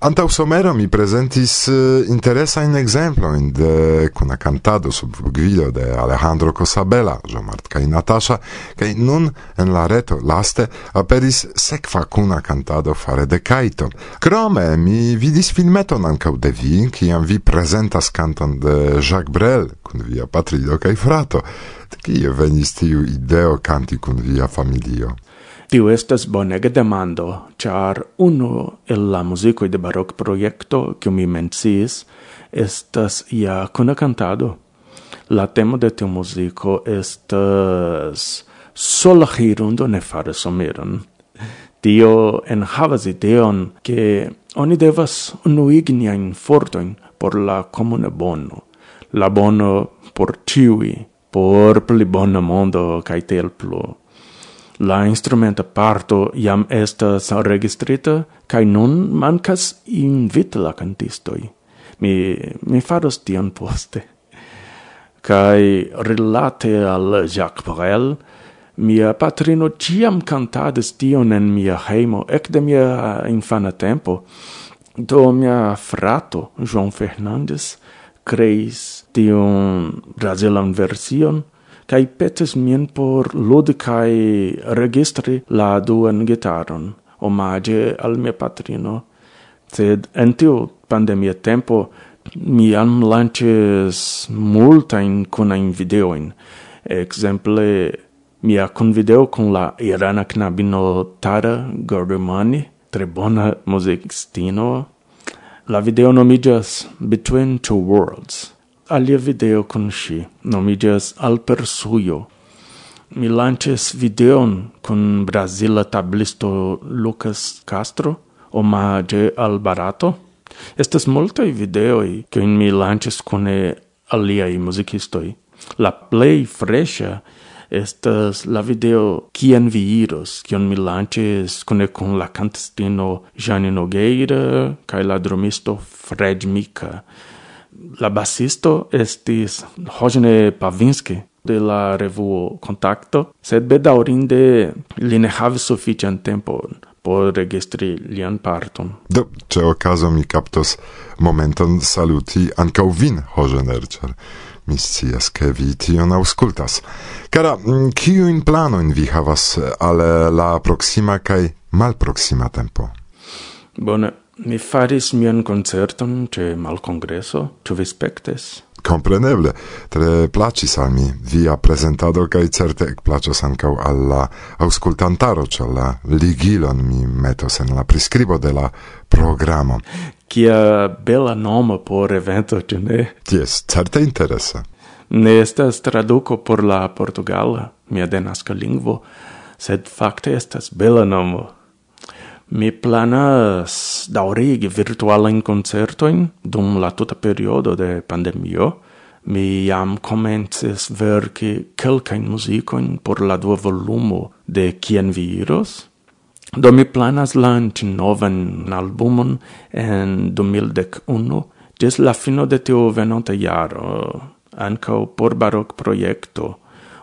Antau somero mi presentis uh, interesajn ekzemplojn de kuna kantado sub gvido de Alejandro Cosabela, Jomart kaj Natasha, kaj nun en la reto laste aperis sekva kuna kantado fare de Kaito. Krome mi vidis filmeton ankaŭ de vi, kiam vi prezentas kanton de Jacques Brel kun via patrino kaj frato. Kie venis tiu ideo kanti kun via familio? Tiu estas bonega demando, char uno el la muzikoj de baroc proiecto que mi mencis, estas ia cuna cantado. La temo de tiu musico estas sola hirundo ne fare someron. Tio enhavas ideon che oni devas unuigi niajn fortoin por la comune bono, la bono por ciui, por pli bona mondo cae tel plu. La instrumenta parto iam estas registrita, cae nun mancas invita la cantistoi. Mi, mi faros tion poste. Cae relate al Jacques Brel, mia patrino ciam cantades tion en mia heimo, ec de mia uh, infana tempo. Do mia frato, João Fernandes, creis tion brazilan version, kai petes mien por ludi kai registri la duan gitaron, omage al mia patrino. Sed en tiu pandemia tempo mi jam lances multain video videoin. Exemple, mia convideo con la irana knabino Tara Gordemani, tre bona musicistino. La video nomigas Between Two Worlds alia video con si, nomigas Al Persuio. Mi lances videon con Brasila tablisto Lucas Castro, omage al barato. Estas multai videoi che in mi lances con aliai musicistoi. La play fresha estas la video Kien vi iros, kion mi lances cone con la cantistino Jane Nogueira kaj la drumisto Fred Mika. La bassisto estis Hojne Pavinski de la revuo Contacto, sed bedaurinde li ne havis sufician tempon por registri lian parton. Do, ce ocaso mi captos momenton saluti ancau vin, Jorge cer Mi scias, ke vi tion auscultas. Cara, mm, kiujn planojn vi havas ale la proxima kaj malproksima tempo? Bone, Mi faris mian concerton ce malcongreso, tu vi spectes? Compreneble, tre placis al mi via presentado cae certe ec placos ancau alla auscultantaro, ce la ligilon mi metos en la prescribo de la programo. Cia bella nomo por evento, tu ne? Ties, certe interesa. Ne estas traduco por la portugala, mia denasca lingvo, sed facte estas bella nomo. Mi planas daurigi virtualen concertoin dum la tuta periodo de pandemio. Mi jam comences verki kelkain musicoin por la dua volumo de Kien Virus. Do mi planas lanci novan albumon en 2011 des la fino de tiu venonta iaro, ancao por baroc proiecto.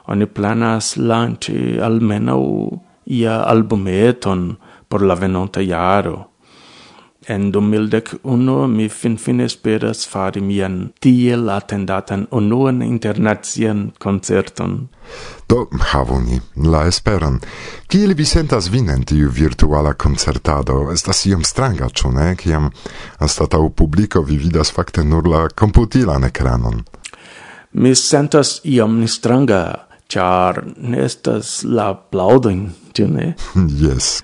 Oni planas lanci almenau ia albumeton, por la venonta iaro. En 2011 mi finfine esperas fari mian tiel attendatan unuan internazian concerton. Do havu ni la esperan. Kiel vi sentas vin en tiu virtuala concertado? Estas iom stranga, ĉu ne? Kiam anstataŭ publiko vi vidas fakte nur la computilan ekranon. Mi sentas iom stranga, char nestas la plaudin, ĉu ne? yes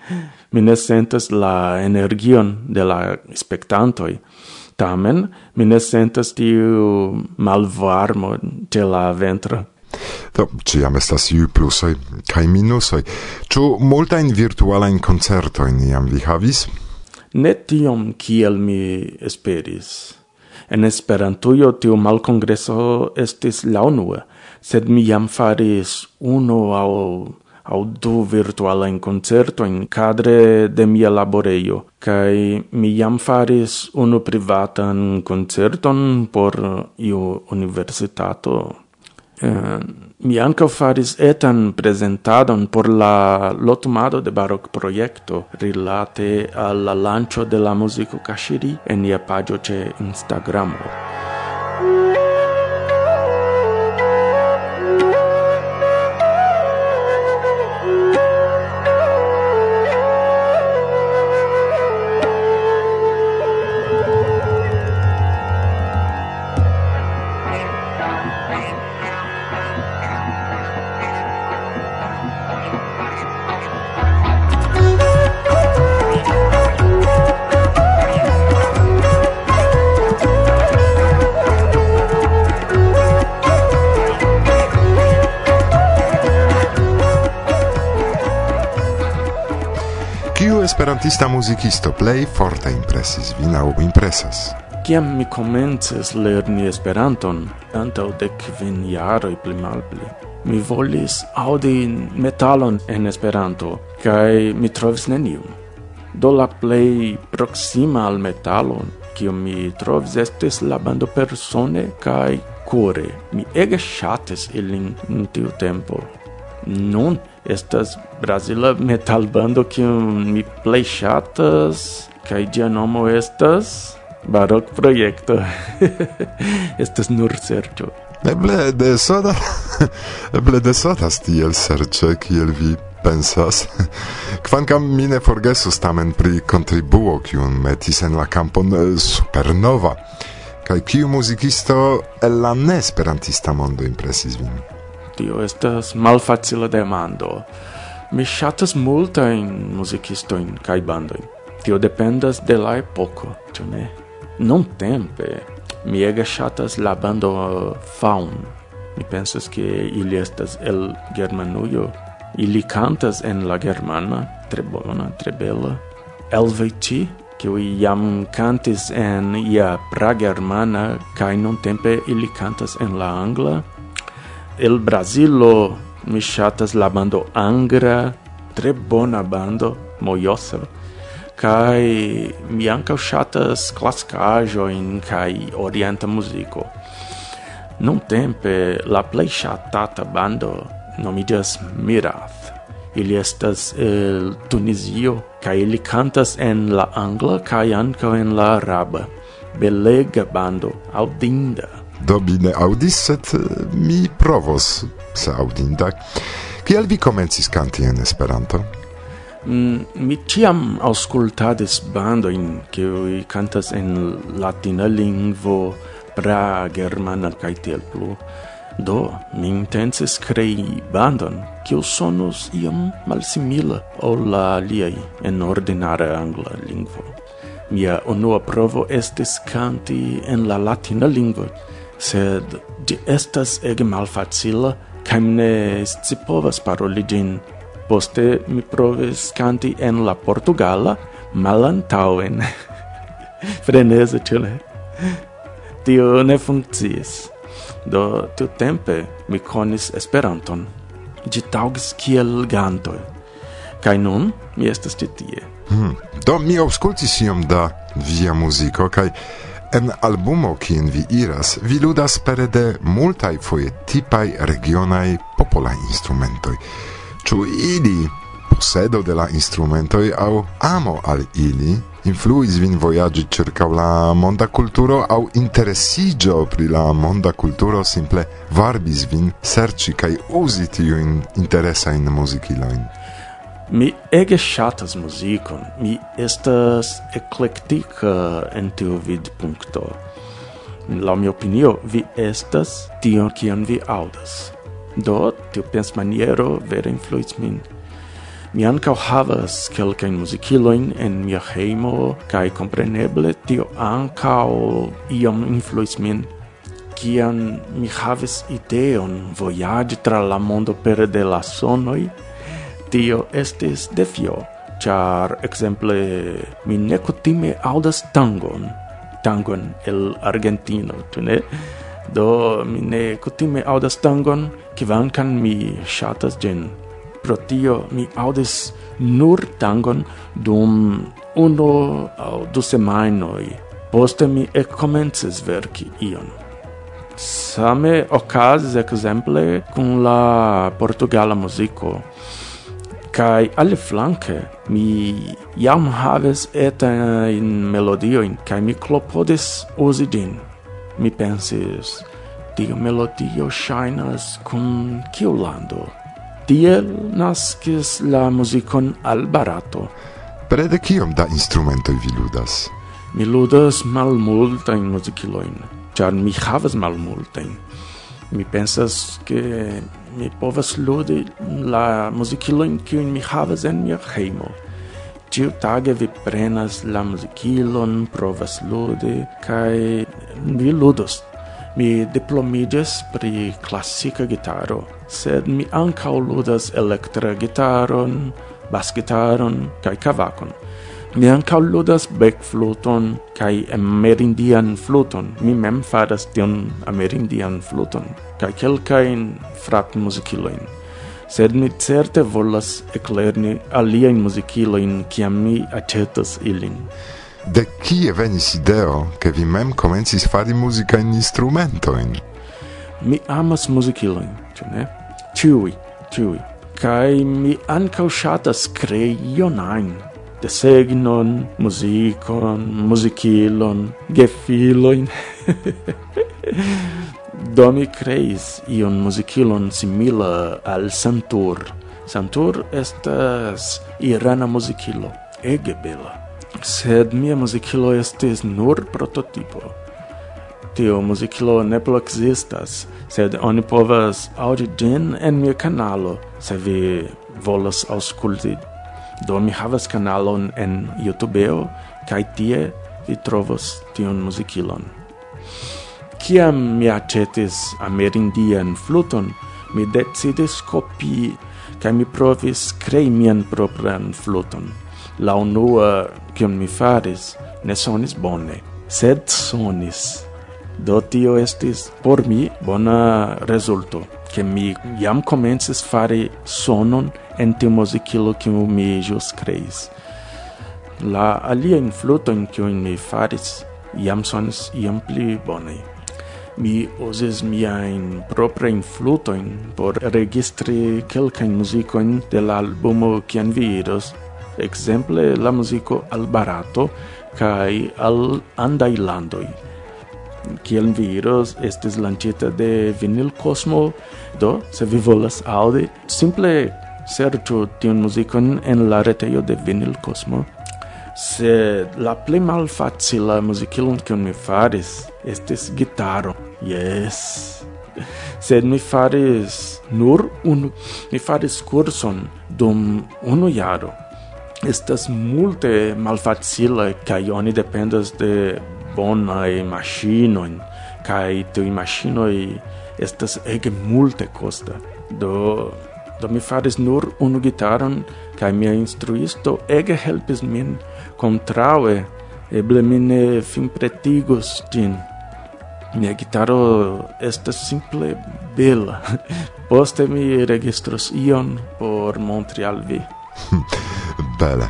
mi ne sentas la energion de la spectantoi. Tamen, mi ne sentas tiu malvarmo de la ventra. Do, ciam estas iu plusoi cae minusoi. Ču multain virtualain concertoin iam vi havis? Ne tiom kiel mi esperis. En Esperantujo tiu malcongreso estis la unua, sed mi jam faris uno au au du virtuala in concerto in cadre de mia laboreio kai mi jam faris unu privatan concerton por iu universitato eh, mi anca faris etan presentadon por la lotumado de baroc proiecto rilate alla lancio de la musico cashiri en ia pagio ce Instagramo. esperantista musicisto play forte impresis vin aŭ impresas? Kiam mi komences lerni Esperanton, antau de kvin jaroi pli malpli, mi volis audi metalon en Esperanto, kaj mi trovis nenium. Do la play proxima al metalon, kiam mi trovis estes la bando persone kaj kore. Mi ege shates ilin en tiu tempo. Nun estas Brasila metalbando que mi play chatas kaj dia nomo estas Barok Projekto. estas nur serĉo. Eble desoda, eble desodas stiel serĉe kiel vi pensas. Kvankam mi ne forgesus tamen pri kontribuo, kiun metis en la kampon eh, supernova, kaj kiu muzikisto el la neesperantista mondo impresis vin tio estas malfacila demando. Mi ŝatas multajn muzikistojn kaj bandojn. Tio dependas de la epoko, ĉu ne? Nuntempe mi ege ŝatas la bando uh, Faun. Mi pensas ke ili estas el Germanujo. Ili cantas en la germana, tre bona, tre bela. Elveti, kiuj jam cantis en ia pragermana, kaj nuntempe ili cantas en la angla el Brasilo mi chatas la bando Angra, tre bona bando, mojosa. Kai mi anka chatas classicajo in kai orienta musico. Non tempe la play chatata bando nomiĝas Mirath. Ili estas el Tunisio, kai ili cantas en la angla kai ankaŭ en la araba. Belega bando, audinda. Do mi ne set eh, mi provos, se audinda. Kiel vi komencis kanti en Esperanto? Mm, mi tiam auscultades bandoin che cantas en latina lingvo, pra germana kaj tiel plu. Do, mi intences crei bandon, kiu sonus iam malsimila ol la aliei en ordinare angla lingvo. Mia unua provo estes canti en la latina lingvo, sed di estas ege malfacila, kaj ne scipovas paroli gin. Poste mi provis canti en la Portugala malantauen. Frenese, ĉu ne? Tio ne funkciis. Do, tiu tempe mi konis Esperanton. Ĝi taŭgis kiel gantoj. Kaj nun mi estas ĉi tie. Hmm. Do mi aŭskultis iom da via muziko kaj En albumo kien vi iras, vi ludas pere de multaj foje tipaj regionaj popolaj instrumentoj. Ĉu ili posedo de la instrumentoj aŭ amo al ili influis vin vojaĝi ĉirkaŭ la monda kulturo aŭ interesiĝo pri la monda kulturo simple varbis vin serĉi kaj uzi tiujn interesajn muzikilojn? Mi ege shatas muzikon. Mi estas eklektika en tiu vidpunkto. La mia opinio, vi estas tion kion vi audas. Do, tiu pensmaniero vere influis min. Mi ankaŭ havas kelkajn muzikilojn en mia heimo, kaj kompreneble tio ankaŭ iom influis min kian mi havis ideon vojaĝi tra la mondo pere de la sonoj Tio estis defio, char exemple mi ne kutime audas tangon, tangon el Argentino, tu ne? Do mi ne kutime audas tangon, kvankam mi shatas gen. Pro tio mi audis nur tangon dum uno au du semainoi. Poste mi ekkomencis verki ion. Same okazis exemple, kun la portugala muziko kai al flanke. Mi jam haves eta in melodio in kai mi klopodis uzi din. Mi pensis tiu melodio shinas kun kiu lando? Tiel naskis la muzikon al barato. Prede kiom da instrumento vi ludas? Mi ludas malmultajn muzikiloin char mi havas malmultajn mi pensas ke mi povas ludi la muzikilojn kiujn mi havas en mia hejmo. Ĉiu tage vi prenas la muzikilon, provas ludi kaj vi ludos. Mi diplomiĝas pri klasika gitaro, sed mi ankaŭ ludas elektra gitaron, basgitaron kaj kavakon. Mi ankaŭ ludas bekfluton kaj amerindian fluton. Mi mem faras tion amerindian fluton kai kelkain frat musikiloin Sed mi certe volas eklerni aliajn muzikilojn kiam mi acetas ilin. De kie venis ideo, ke vi mem komencis fari muzikajn instrumentojn? Mi amas muzikilojn, ĉu ne? Ĉiuj, ĉiuj. kai mi ankaŭ ŝatas kreionain de desegnon, muzikon, muzikilon, gefilojn. Do mi creis ion musicilon simila al Santur. Santur estas irana musicilo, ege bela. Sed mia musicilo estis nur prototipo. Tio musicilo ne plu existas, sed oni povas audi din en mia kanalo, se vi volas aŭskulti. Do mi havas kanalon en YouTubeo, kaj tie vi trovos tion musicilon. Ciam mi acetis amerindian fluton, mi decidis copii, ca mi provis crei mian propran fluton. La unua, cion mi faris, ne sonis bone, sed sonis. Do tio estis por mi bona resulto, che mi jam comences fare sonon en tiu muzikilo kiu mi jus creis. La alia influto in kiu mi faris iam sonis iam pli bone mi usis miain proprain flutoin por registri quelcain musicoin de l'albumo cian vi iros, exemple la muziko al barato kai al andai landoi. Kiel vi iros estis lancita de Vinil Cosmo, do, se vi volas audi, simple serĉu tiun muzikon en la retejo de Vinil Cosmo. Se la plej malfacila muzikilon kiun mi faris estis gitaro. Yes. Sed mi faris nur unu, mi faris kurson dum unu jaro. Estas multe malfacile, kai oni dependas de bonaj maŝinoj kai tiuj maŝinoj estas ege multe costa. Do, do mi faris nur unu gitaron, kai mia instruisto ege helpis min, contraue, eble mi ne fin pretigos gin. Mia gitaro estas simple bela. Poste mi registros ion por montri al vi. Bele.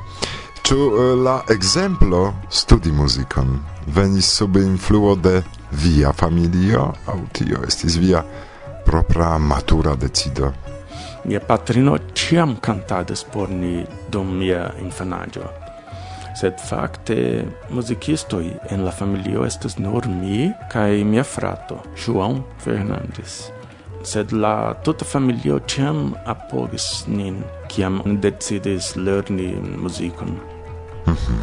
Ĉu eh, la ekzemplo studi muzikon venis sub influo de via familio aŭ tio estis via propra matura decido? Mia patrino ĉiam cantadis por ni dum mia infanaĝo sed fakte muzikistoj en la familio estas nur mi kaj mia frato, João Fernandes. Sed la tuta familio ĉiam apogis nin, kiam ni decidis lerni muzikon. Mm -hmm.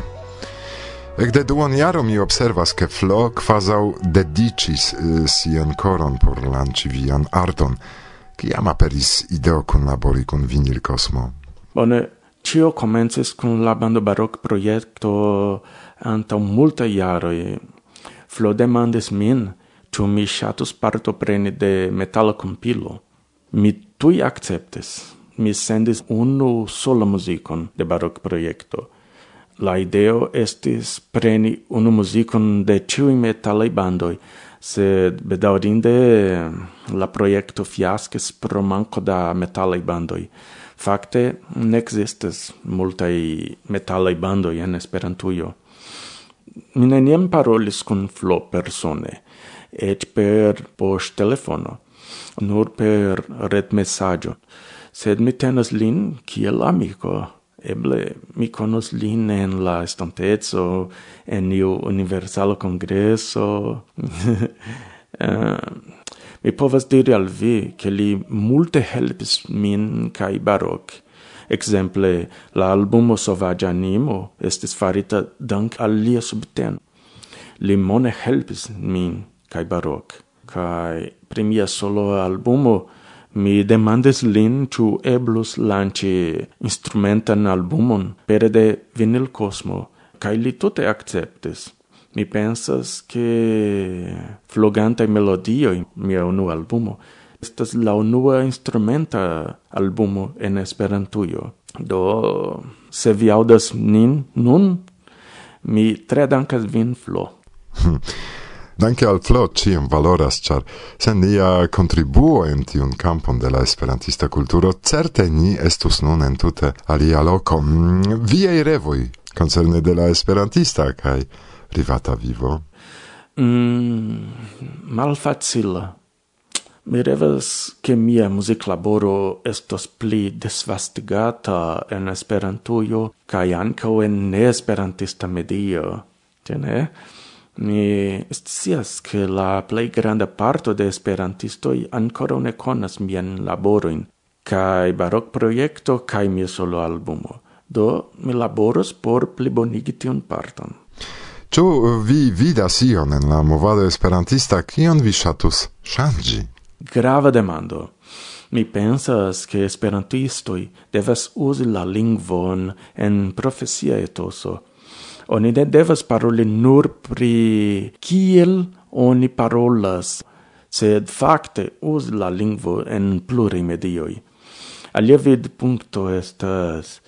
Ekde duon jaro mi observas ke Flo quasau dedicis uh, eh, sian coron por lanci vian arton, kiam aperis ideo kun labori kun vinil cosmo. Bone, Cio comences kun la bando barok proiecto anta multa iaroi. Flo demandes min, tu mi shatus parto preni de metala compilo. Mi tui acceptes. Mi sendis unu sola musicon de barok proiecto. La ideo estis preni unu musicon de ciui metalai bandoi, sed bedaurinde la proiecto fiaskes pro manco da metalai bandoi. Fakte ne ekzistas multaj metalaj bandoj en Esperantujo. Mi neniam parolis kun Flo persone, eĉ per poŝtelefono, nur per retmesaĝo, sed mi tenas lin kiel amiko. Eble mi conos lin en la estantezo, en iu universala congreso. uh, eh, e povas diri al vi che li multe helpis min kai barok. Exemple, la albumo sovage Animo estis farita dank al lia subten Li mone helpis min kai barok. Kai primia solo albumo mi demandes lin ĉu eblus lanĉi instrumentan albumon pere de Vinil Cosmo, kaj li tute akceptis mi pensas che floganta melodio in mia unu albumo estas la unua instrumenta albumo en Esperantujo. Do se vi aŭdas nin nun mi tre dankas vin Flo. Danke al Flo ciam valoras, char sen nia contribuo en tiun campon de la esperantista culturo, certe ni estus nun entute alia loco. Mm, Viei revoi concerne de la esperantista, kai privata vivo? Mm, malfacila. Mi revas che mia musiclaboro estos pli desvastigata en Esperantujo kaj ankaŭ en neesperantista medio. Tene? mi scias che la plej granda parto de esperantistoj ankoraŭ ne konas mian laborojn kaj barok projekto kaj mia solo albumo. Do mi laboros por plibonigi tiun parton. Ĉu vi vidas ion en la movado esperantista kion vi ŝatus ŝanĝi? Grava demando. Mi pensas che esperantistoi devas usi la lingvon en profesia etoso. Oni ne devas paroli nur pri kiel oni parolas, sed fakte uzi la lingvo en pluri medioi. Alia vid puncto estas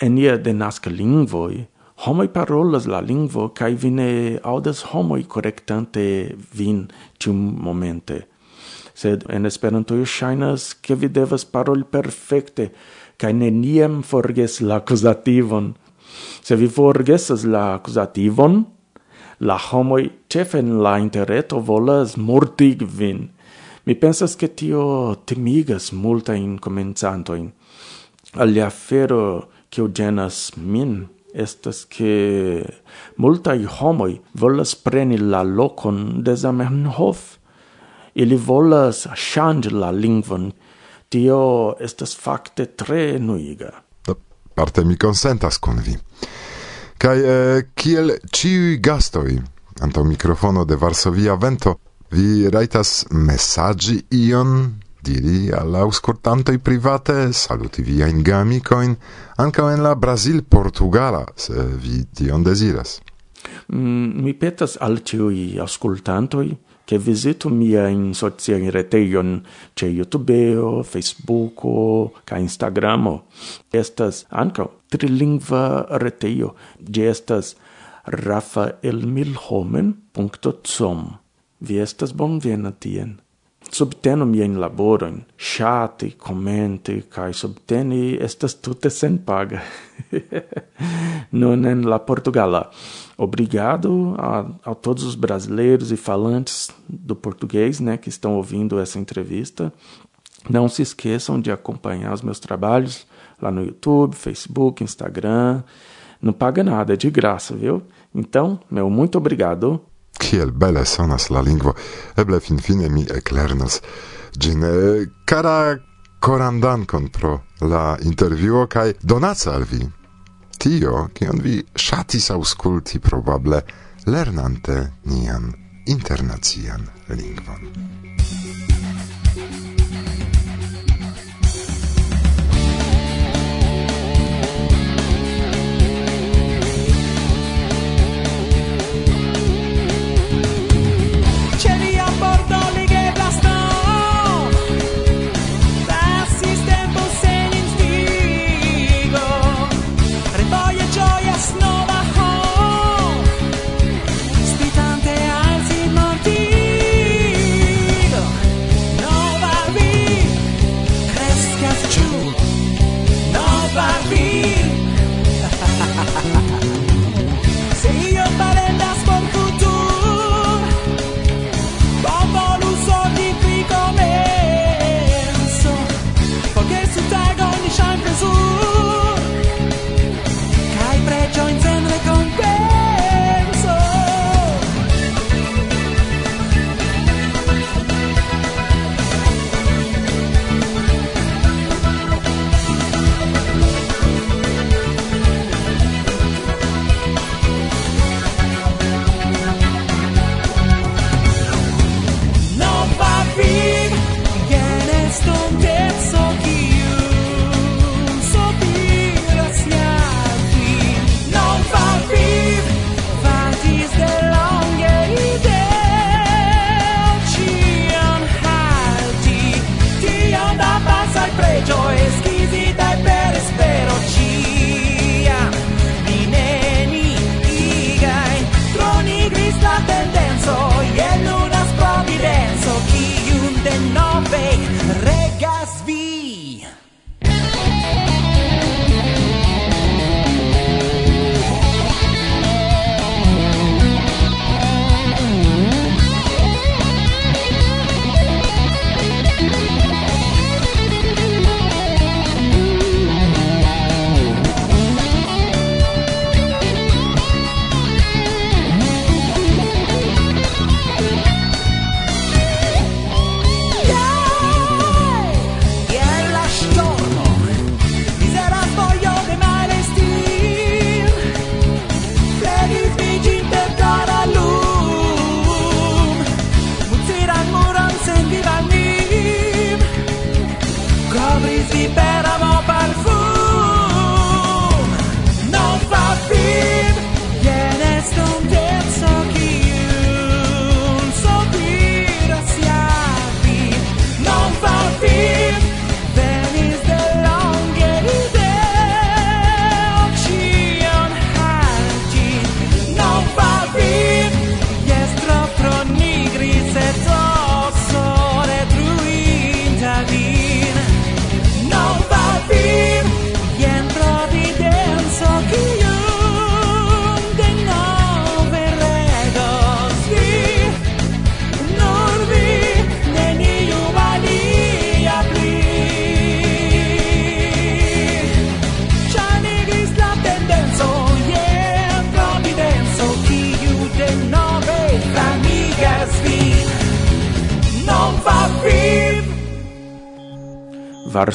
enia de nasca lingvoi homoi parolas la lingvo kai vine audas homoi correctante vin tium momente sed en Esperanto io shainas ke vi devas paroli perfekte kai neniam forges la accusativon. Se vi forgesas la accusativon, la homoi ĉefe en la interreto volas mortig vin. Mi pensas ke tio timigas multajn comenzantoin. Alia fero kiu genas min estas che multai homoi volas preni la locon de Zamenhof. Ili volas changi la lingvon. Tio estas facte tre nuiga. Parte mi consentas con vi. Kaj eh, kiel ciui gastoi, anto mikrofono de Varsovia Vento, vi raitas messaggi ion diri all'auscortantoi private saluti via in gamicoin anca en la Brasil Portugala se vi tion desiras. Mm, mi petas al tiui auscultantoi che visitu mia in socian reteion ce YouTube, Facebook, ca Instagramo. Estas anca trilingva reteio, ge estas rafaelmilhomen.com. Vi estas bonvena tien. Subtenu mia in laboron, chati, commenti, cae subteni estas tute paga. Non en la Portugala. Obrigado a, a todos os brasileiros e falantes do português, né, que estão ouvindo essa entrevista. Não se esqueçam de acompanhar os meus trabalhos lá no YouTube, Facebook, Instagram. Não paga nada, é de graça, viu? Então, meu muito obrigado. kiel bele sonas la lingvo, eble finfine mi eklernos ĝin. Kara koran dankon pro la intervjuo kaj donaca al vi tio, kion vi ŝatis aŭskulti probable lernante nian internacian lingvon.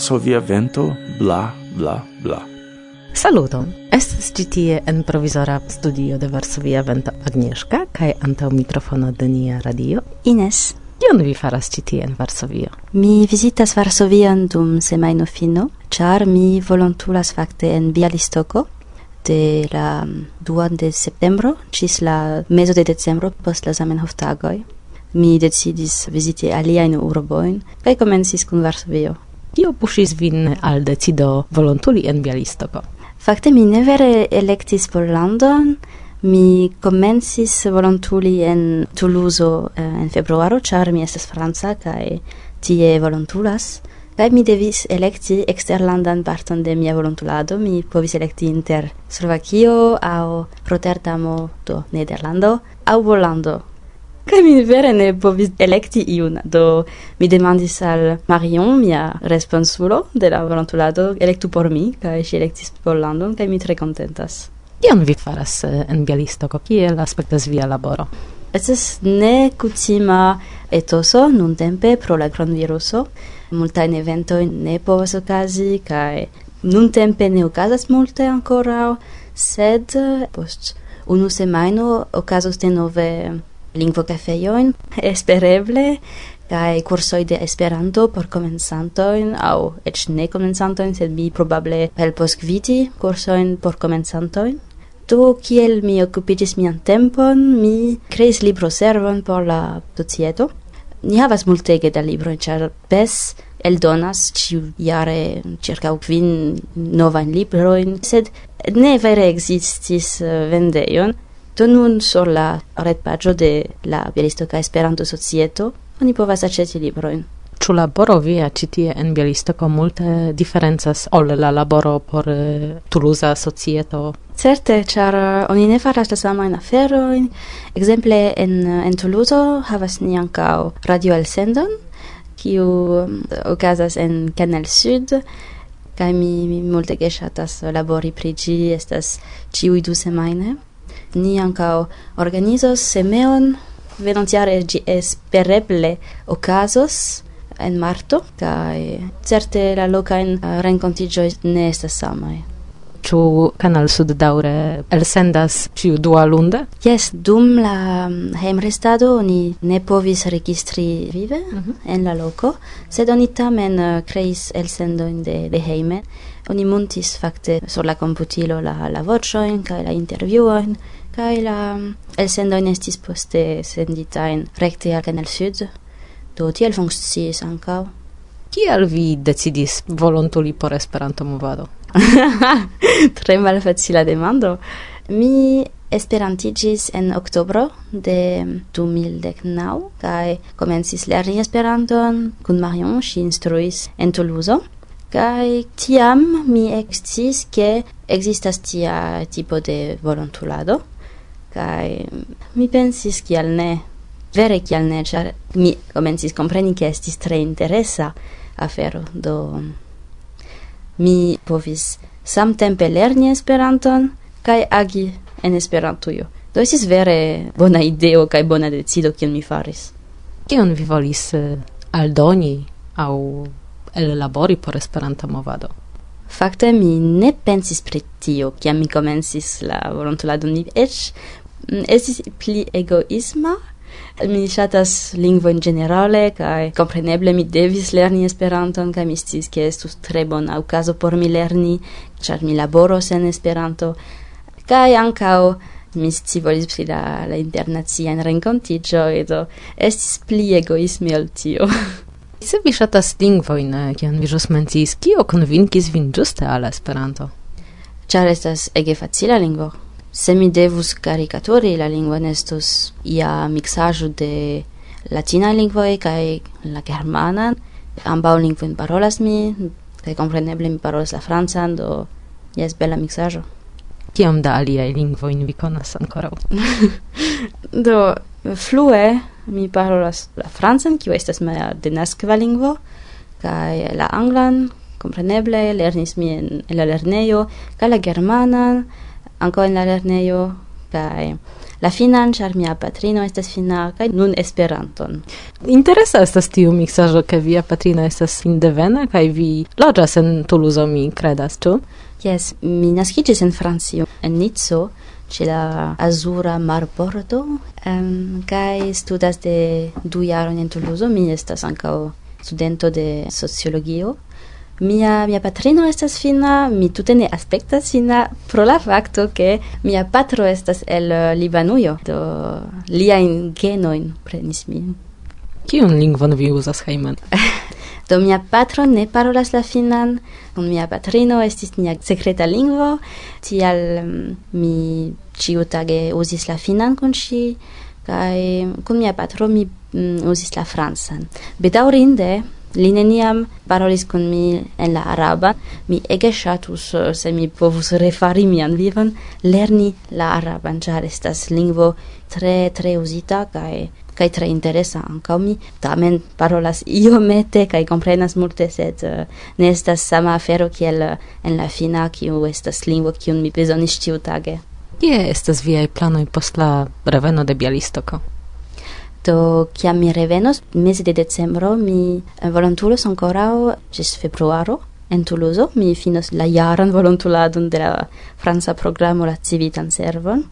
varsovia vento, bla, bla, bla. Saluton! Estas ci tie en provisora studio de Varsovia Vento Agnieszka kaj antaŭ mikrofono de nia radio Ines. Kion vi faras ci tie en Varsovio? Mi visitas Varsovian dum semaino fino, char mi volontulas fakte en Bialistoko de la 2 de septembro cis la mezo de decembro post la Zamenhof tagoi. Mi decidis visiti aliaen urboin, kaj komencis kun Varsovio. Kio pushis vin al decido volontuli en Bialistoko. Fakte mi ne vere elektis London, mi komencis volontuli en Toulouse eh, en februaro, ĉar mi estas franca kaj tie volontulas. Kaj mi devis elekti eksterlandan parton de mia volontulado, mi povis elekti inter Slovakio aŭ Rotterdamo, do Nederlando, aŭ Volando, Kaj mi vere ne povis elekti iun, do mi demandis al Marion, mia responsulo de la volontulado, elektu por mi, kaj ŝi elektis Pollandon, kaj mi tre kontentas. Kion vi faras eh, en Bialistoko? Kiel aspektas via laboro? Estas ne kutima etoso nuntempe pro la cronviruso. Multajn eventojn ne povas okazi kaj nuntempe ne okazas multe ankoraŭ, sed eh, post unu semajno okazos denove lingvokafeojn espereble kaj cursoi de Esperanto por comensantoin, au ec ne comensantoin, sed mi probable helpos gviti cursoin por comensantoin. Do kiel mi okupiĝis mian tempon, mi creis libro servon por la societo. Ni havas multege da libro, cer PES eldonas ĉiujare circa quin novain libroin, sed ne vere existis eh, vendejon. Donun sur la retpaĝo de la Bielistoka Esperanto-Societo oni povas aĉeti librojn. Ĉu laboro via ĉi tie en Bielistoko multe diferencas ol la laboro por eh, Tuluza societo? Certe, ĉar eh, oni ne faras la samajn aferojn. Ekzemple en, eh, en Tuluzo havas ni ankaŭ radioelsendon, kiu okazas en Canal Sud, kaj mi, mi multege ŝatas labori pri ĝi, estas ĉiuj du semajne ni ancao organizos semeon venontiare gi espereble ocasos en marto kai certe la lokajn eh, renkontiĝoj ne estas samaj. Ĉu Canal Sud daŭre elsendas ĉiu dualunde? Jes, dum la mm, hejmrestado oni ne povis registri vive uh -huh. en la loko, sed oni tamen eh, kreis elsendojn de, de hejme. Oni muntis fakte sur la komputilo la, la voĉojn kaj la intervjuojn, Kaj la elsendojn estis poste senditajn rekte al Canal Sud, do tiel funkciis ankaŭ. Kial vi decidis volontuli por Esperanto-movado? Tre malfacila demando. Mi esperantigis en oktobro de 2019 kaj komencis lerni Esperanton kun Marion, ŝi instruis en Toulouse. Kaj tiam mi eksciis ke ekzistas tia tipo de volontulado Kai mi pensis kial ne, vere kial ne, ĉar mi komencis kompreni ke estis tre interesa afero, do mi povis samtempe lerni Esperanton kai agi en Esperantujo. Do estis vere bona ideo kai bona decido kiel mi faris. Kion vi volis eh, aldoni au el labori por Esperanta movado? Fakte mi ne pensis pri tio, kiam mi komencis la volontuladon, eĉ Mm, estis pli egoisma mi ŝatas lingvojn ĝenerale kaj kompreneble mi devis lerni Esperanton kaj mi sciis ke estus tre bona okazo por mi lerni ĉar mi laboros en Esperanto kaj ankaŭ mi scivolis pri la, la internaciajn renkontiĝoj do estis pli egoisme ol tio Se vi ŝatas lingvojn, eh, kion vi ĵus menciis, kio konvinkis vin ĝuste al Esperanto? Ĉar estas ege facila lingvo. Se mi devus caricaturi, la lingua nestus ia mixajo de latina lingvoe kaj la germana. Ambaŭ lingvojn parolas mi, kaj kompreneble mi parolas la francan, do jes bela mixajo. Kiom da aliaj lingvojn vi konas ankoraŭ? do flue mi parolas la francan, kiu estas mia denaskva lingvo, kaj la anglan, kompreneble lernis mi en la lernejo, kaj la germanan, ankaŭ en la lernejo kaj la finan, ĉar mia patrino estas fina kaj nun Esperanton. Interesa estas tiu miksaĵo, ke via patrino estas indevena kaj vi loĝas en Toulouse mi kredas, ĉu? Yes, mi naskiĝis en Francio, en Nico, ĉe la azura marbordo, um, kaj studas de du jaron en Toulouse. mi estas ankaŭ studento de sociologio Mia, mia patrino estas fina, mi tute ne aspektas fina pro la fakto ke mia patro estas el uh, Libanujo, do liajn genoin prenis min. Kiun lingvon vi uzas hejmen? do mia patro ne parolas la finan, kun mia patrino estis nia sekreta lingvo, tial mm, mi ĉiutage uzis la finan kun ŝi, kaj kun mia patro mi mm, uzis la francan. Bedaŭrinde, Li neniam parolis kun mi en la araba. Mi ege ŝatus, eh, se mi povus refari mian vivon, lerni la araban, ĉar estas lingvo tre tre uzita kaj kaj tre interesa ankaŭ mi tamen parolas iomete kaj komprenas multe sed uh, ne estas sama afero kiel uh, en la fina kiu estas lingvo kiun mi bezonis ĉiutage. Kie estas viaj planoj post la reveno de Bialistoko? do kiam mi revenos mese de decembro mi eh, volontulos ankoraŭ ĝis februaro en Toulouse mi finos la jaran volontuladon de la franca programo la civitan servon.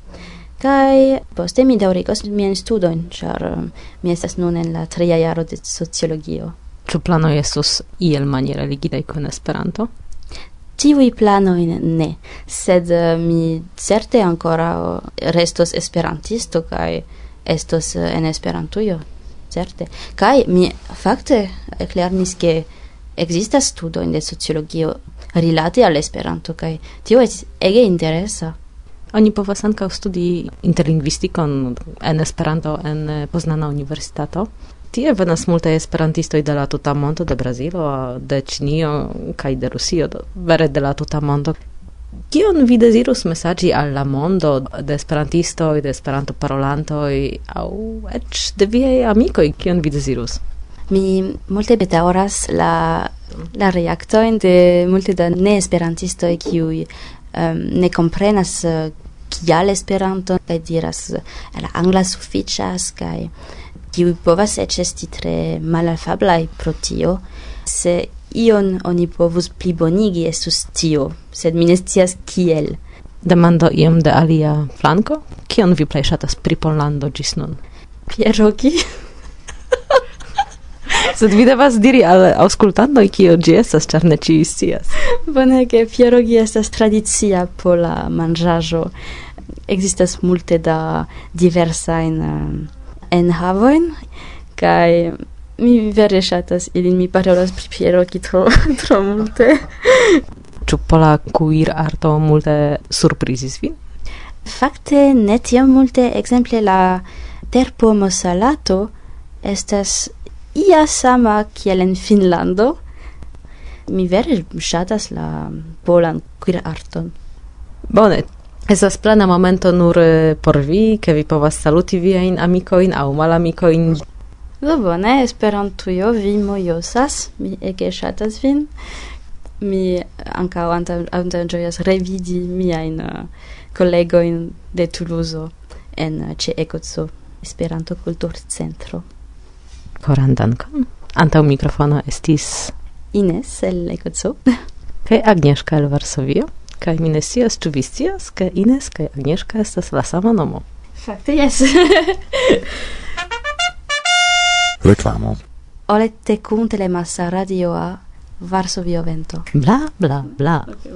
Kai poste mi daŭrigos miajn studojn ĉar eh, mi estas nun en la tria jaro de sociologio. Ĉu plano estus iel maniere ligidaj kun Esperanto? Tiui planoi ne, sed eh, mi certe ancora restos esperantisto, kai estos eh, en Esperantujo, certe. Kaj mi fakte eklernis ke ekzistas en de sociologio rilate al Esperanto kaj tio estas ege interesa. Oni povas ankaŭ studi interlingvistikon en Esperanto en eh, Poznana Universitato. Tie venas multaj esperantistoj de la tuta mondo, de Brazilo, de Ĉinio kaj de Rusio, do, vere de la tuta mondo. Kion vi dezirus mesaĝi al la mondo de esperantistoj, de esperantoparolantoj aŭ eĉ de viaj amikoj? Kion vi dezirus? Mi multe bedaŭras la la reaktojn de multe da neesperantistoj kiuj um, ne komprenas uh, kial Esperanto kaj diras eh, la angla sufiĉas kaj kiuj povas eĉ esti tre malalfablaj pro tio se ion oni povus plibonigi estus tio, sed mi ne scias kiel. Demando iom de alia flanko, kion vi plej ŝatas pri Pollando ĝis nun? Pierogi. Sed vi devas diri al aŭskultantoj kio ĝi estas, ĉar ne ĉiuj scias. Bonege, pierogi estas tradicia pola manĝaĵo. Ekzistas multe da diversajn eh, enhavojn kaj mi vere ŝatas ilin, mi parolas pri Piero ki tro, tro multe. Ĉu pola kuir arto multe surprizis vin? Fakte ne tiom multe, ekzemple la terpomo salato estas ia sama kiel en Finlando. Mi vere ŝatas la polan kuir arton. Bone, Estas plena momento nur eh, por vi, ke vi povas saluti viajn amikojn aŭ malamikojn Do bone, Esperantujo, vi mojosas, mi ege ŝatas vin. Mi ankaŭ antaŭĝojas revidi miajn uh, kolegojn de Toulouse en uh, ĉe Ekoco Esperanto Kulturcentro. Koran dankon. Antaŭ mikrofono estis Ines el Ekoco kaj Agnieszka el Varsovio. Kaj mi ne scias, ĉu vi scias, ke Ines kaj Agnieszka estas la sama nomo. Fakte jes. Reklamo. Olette kun telemassa radioa Varsovio vento. Bla, bla, bla. Okay,